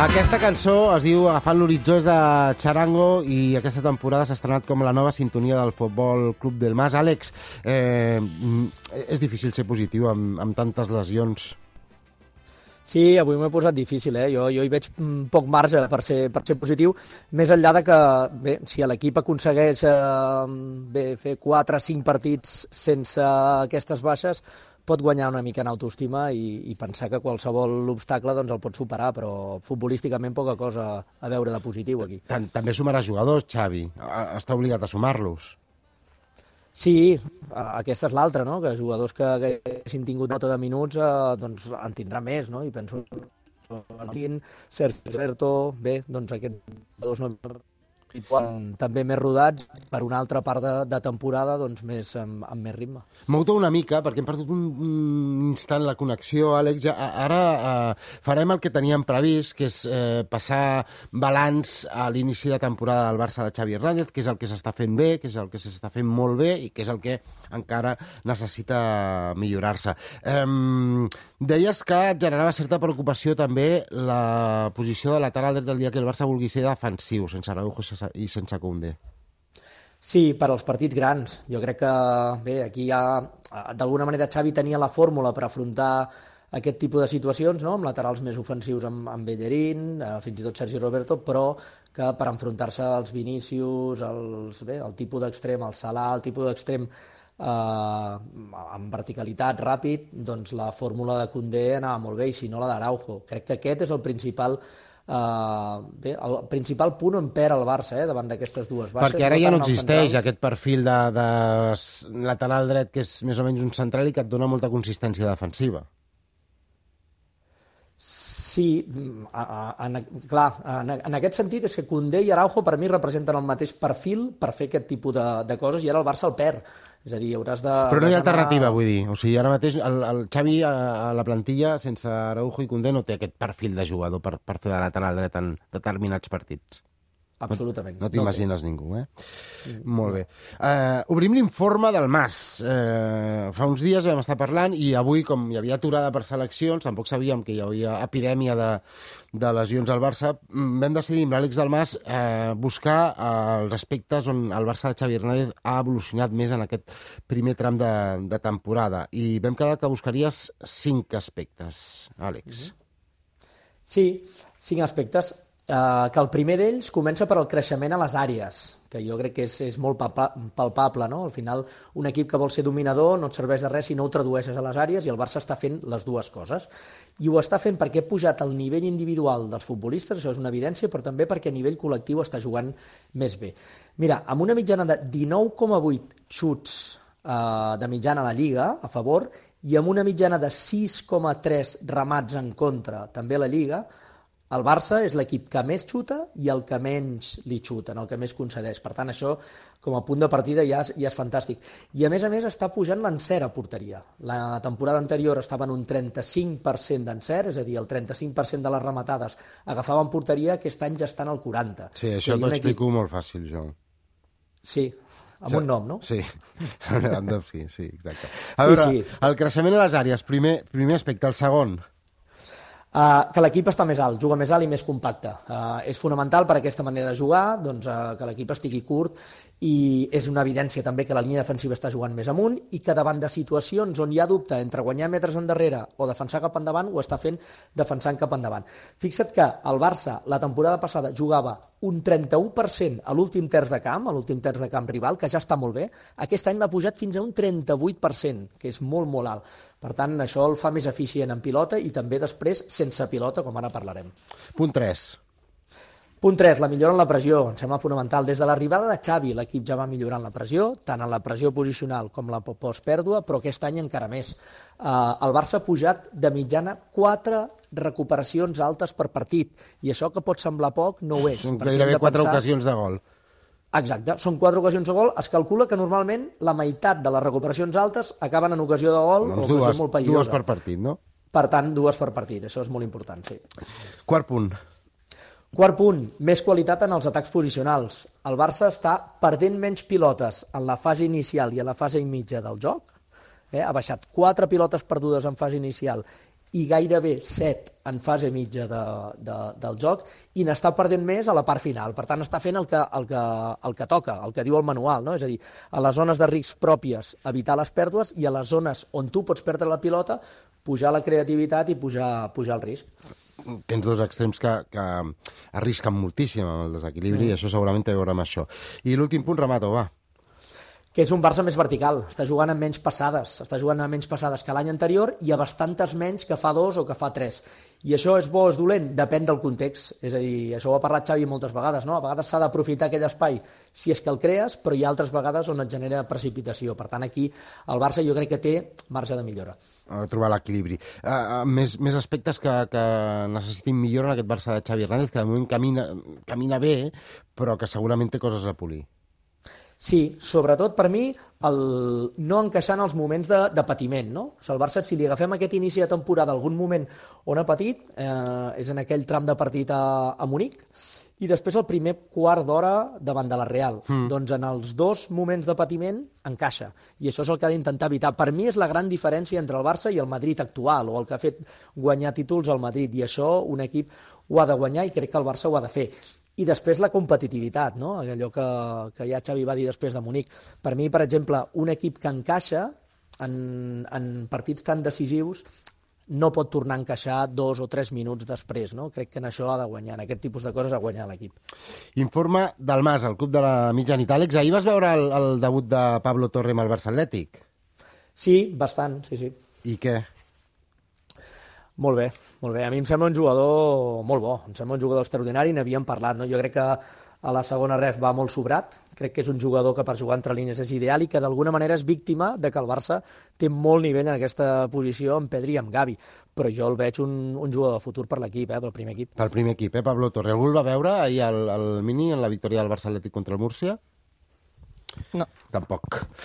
Aquesta cançó es diu Agafant l'horitzó és de Charango i aquesta temporada s'ha estrenat com la nova sintonia del Futbol Club del Mas. Àlex, eh, és difícil ser positiu amb, amb tantes lesions. Sí, avui m'ho he posat difícil, eh? Jo, jo hi veig mm, poc marge per ser, per ser positiu, més enllà de que, bé, si l'equip aconsegueix eh, bé, fer 4 o 5 partits sense aquestes baixes, pot guanyar una mica en autoestima i, i pensar que qualsevol obstacle doncs, el pot superar, però futbolísticament poca cosa a veure de positiu aquí. També sumarà jugadors, Xavi. Està obligat a sumar-los. Sí, aquesta és l'altra, no? que jugadors que, hagin tingut nota de minuts eh, doncs en tindrà més, no? i penso en Sergio Alberto, bé, doncs aquests jugadors no i quan també més rodats per una altra part de, de temporada doncs més, amb, amb més ritme. Mou-te una mica, perquè hem perdut un, un instant la connexió, Àlex. Ja, ara eh, farem el que teníem previst, que és eh, passar balanç a l'inici de temporada del Barça de Xavi Hernández, que és el que s'està fent bé, que és el que s'està fent molt bé i que és el que encara necessita millorar-se. Eh, deies que et generava certa preocupació també la posició de lateral dret del dia que el Barça vulgui ser defensiu, sense Araujo i sense Koundé. Sí, per als partits grans. Jo crec que, bé, aquí ja, d'alguna manera, Xavi tenia la fórmula per afrontar aquest tipus de situacions, no? amb laterals més ofensius amb, amb Bellerín, eh, fins i tot Sergi Roberto, però que per enfrontar-se als Vinícius, als, bé, el tipus d'extrem, el Salah, el tipus d'extrem eh, amb verticalitat ràpid, doncs la fórmula de Condé anava molt bé, i si no la d'Araujo. Crec que aquest és el principal Uh, bé, el principal punt on perd el Barça eh, davant d'aquestes dues baixes. Perquè ara ja no existeix aquest perfil de, de lateral dret que és més o menys un central i que et dona molta consistència defensiva. Sí, en, clar, en, en aquest sentit és que Condé i Araujo per mi representen el mateix perfil per fer aquest tipus de, de coses i ara el Barça el perd. És a dir, hauràs de... Però no hi ha alternativa, vull dir. O sigui, ara mateix el, el Xavi a, a la plantilla sense Araujo i Condé no té aquest perfil de jugador per, per fer de lateral dret en determinats partits. Absolutament. No, no t'imagines no ningú, eh? Mm. Molt bé. Uh, obrim l'informe del Mas. Uh, fa uns dies vam estar parlant i avui, com hi havia aturada per seleccions, tampoc sabíem que hi havia epidèmia de, de lesions al Barça, mm, vam decidir amb l'Àlex del Mas uh, buscar uh, els aspectes on el Barça de Xavi Hernández ha evolucionat més en aquest primer tram de, de temporada. I vam quedar que buscaries cinc aspectes, Àlex. Mm-hmm. Sí, cinc aspectes eh, que el primer d'ells comença per al creixement a les àrees, que jo crec que és, és molt palpable, no? Al final, un equip que vol ser dominador no et serveix de res si no ho tradueixes a les àrees i el Barça està fent les dues coses. I ho està fent perquè ha pujat el nivell individual dels futbolistes, això és una evidència, però també perquè a nivell col·lectiu està jugant més bé. Mira, amb una mitjana de 19,8 xuts eh, de mitjana a la Lliga, a favor, i amb una mitjana de 6,3 remats en contra, també a la Lliga, el Barça és l'equip que més xuta i el que menys li xuten, el que més concedeix. Per tant, això, com a punt de partida, ja és, ja és fantàstic. I, a més a més, està pujant l'encert a porteria. La temporada anterior estava en un 35% d'encert, és a dir, el 35% de les rematades agafaven porteria, aquest any ja estan al 40%. Sí, això t'ho explico equip... molt fàcil, jo. Sí, amb un nom, no? Sí, sí, sí, exacte. A sí, veure, sí. el creixement a les àrees, primer, primer aspecte. El segon, Uh, que l'equip està més alt, juga més alt i més compacte. Uh, és fonamental per aquesta manera de jugar doncs, uh, que l'equip estigui curt i és una evidència també que la línia defensiva està jugant més amunt i que davant de situacions on hi ha dubte entre guanyar metres endarrere o defensar cap endavant, ho està fent defensant cap endavant. Fixa't que el Barça la temporada passada jugava un 31% a l'últim terç de camp, a l'últim terç de camp rival, que ja està molt bé. Aquest any l'ha pujat fins a un 38%, que és molt, molt alt. Per tant, això el fa més eficient en pilota i també després sense pilota, com ara parlarem. Punt 3. Punt 3, la millora en la pressió, em sembla fonamental. Des de l'arribada de Xavi, l'equip ja va millorant la pressió, tant en la pressió posicional com la post-pèrdua, però aquest any encara més. Uh, el Barça ha pujat de mitjana 4 recuperacions altes per partit, i això que pot semblar poc, no ho és. Són gairebé 4 pensar... ocasions de gol. Exacte, són quatre ocasions de gol. Es calcula que normalment la meitat de les recuperacions altes acaben en ocasió de gol doncs o dues, molt perillosa. Dues per partit, no? Per tant, dues per partit, això és molt important, sí. Quart punt. Quart punt, més qualitat en els atacs posicionals. El Barça està perdent menys pilotes en la fase inicial i a la fase mitja del joc. Eh? Ha baixat quatre pilotes perdudes en fase inicial i gairebé 7 en fase mitja de, de, del joc i n'està perdent més a la part final. Per tant, està fent el que, el, que, el que toca, el que diu el manual, no? és a dir, a les zones de risc pròpies evitar les pèrdues i a les zones on tu pots perdre la pilota pujar la creativitat i pujar, pujar el risc. Tens dos extrems que, que arrisquen moltíssim amb el desequilibri sí. i això segurament té a veure amb això. I l'últim punt, Remato, va que és un Barça més vertical, està jugant amb menys passades, està jugant amb menys passades que l'any anterior i a bastantes menys que fa dos o que fa tres. I això és bo o és dolent? Depèn del context. És a dir, això ho ha parlat Xavi moltes vegades, no? A vegades s'ha d'aprofitar aquell espai si és que el crees, però hi ha altres vegades on et genera precipitació. Per tant, aquí el Barça jo crec que té marge de millora. A trobar l'equilibri. Uh, uh, més, més aspectes que, que necessitin millora en aquest Barça de Xavi Hernández, que de moment camina, camina bé, però que segurament té coses a polir. Sí, sobretot per mi el no encaixar en els moments de, de patiment. No? O sigui, el Barça, si li agafem aquest inici de temporada, algun moment on ha patit, eh, és en aquell tram de partit a, a Munic, i després el primer quart d'hora davant de la Real. Mm. Doncs en els dos moments de patiment encaixa, i això és el que ha d'intentar evitar. Per mi és la gran diferència entre el Barça i el Madrid actual, o el que ha fet guanyar títols al Madrid, i això un equip ho ha de guanyar i crec que el Barça ho ha de fer i després la competitivitat, no? allò que, que ja Xavi va dir després de Munic. Per mi, per exemple, un equip que encaixa en, en partits tan decisius no pot tornar a encaixar dos o tres minuts després. No? Crec que en això ha de guanyar, en aquest tipus de coses ha guanyar l'equip. Informe del Mas, el club de la mitjanit. Àlex, ahir vas veure el, el debut de Pablo Torre amb el Barça Atlètic? Sí, bastant, sí, sí. I què? Molt bé, molt bé. A mi em sembla un jugador molt bo, em sembla un jugador extraordinari, n'havíem parlat. No? Jo crec que a la segona ref va molt sobrat, crec que és un jugador que per jugar entre línies és ideal i que d'alguna manera és víctima de que el Barça té molt nivell en aquesta posició amb Pedri i amb Gavi, però jo el veig un, un jugador de futur per l'equip, eh, pel primer equip. Pel primer equip, eh, Pablo Torre. Algú el va veure ahir al, al Mini en la victòria del Barça Atlètic contra el Múrcia? No. Tampoc.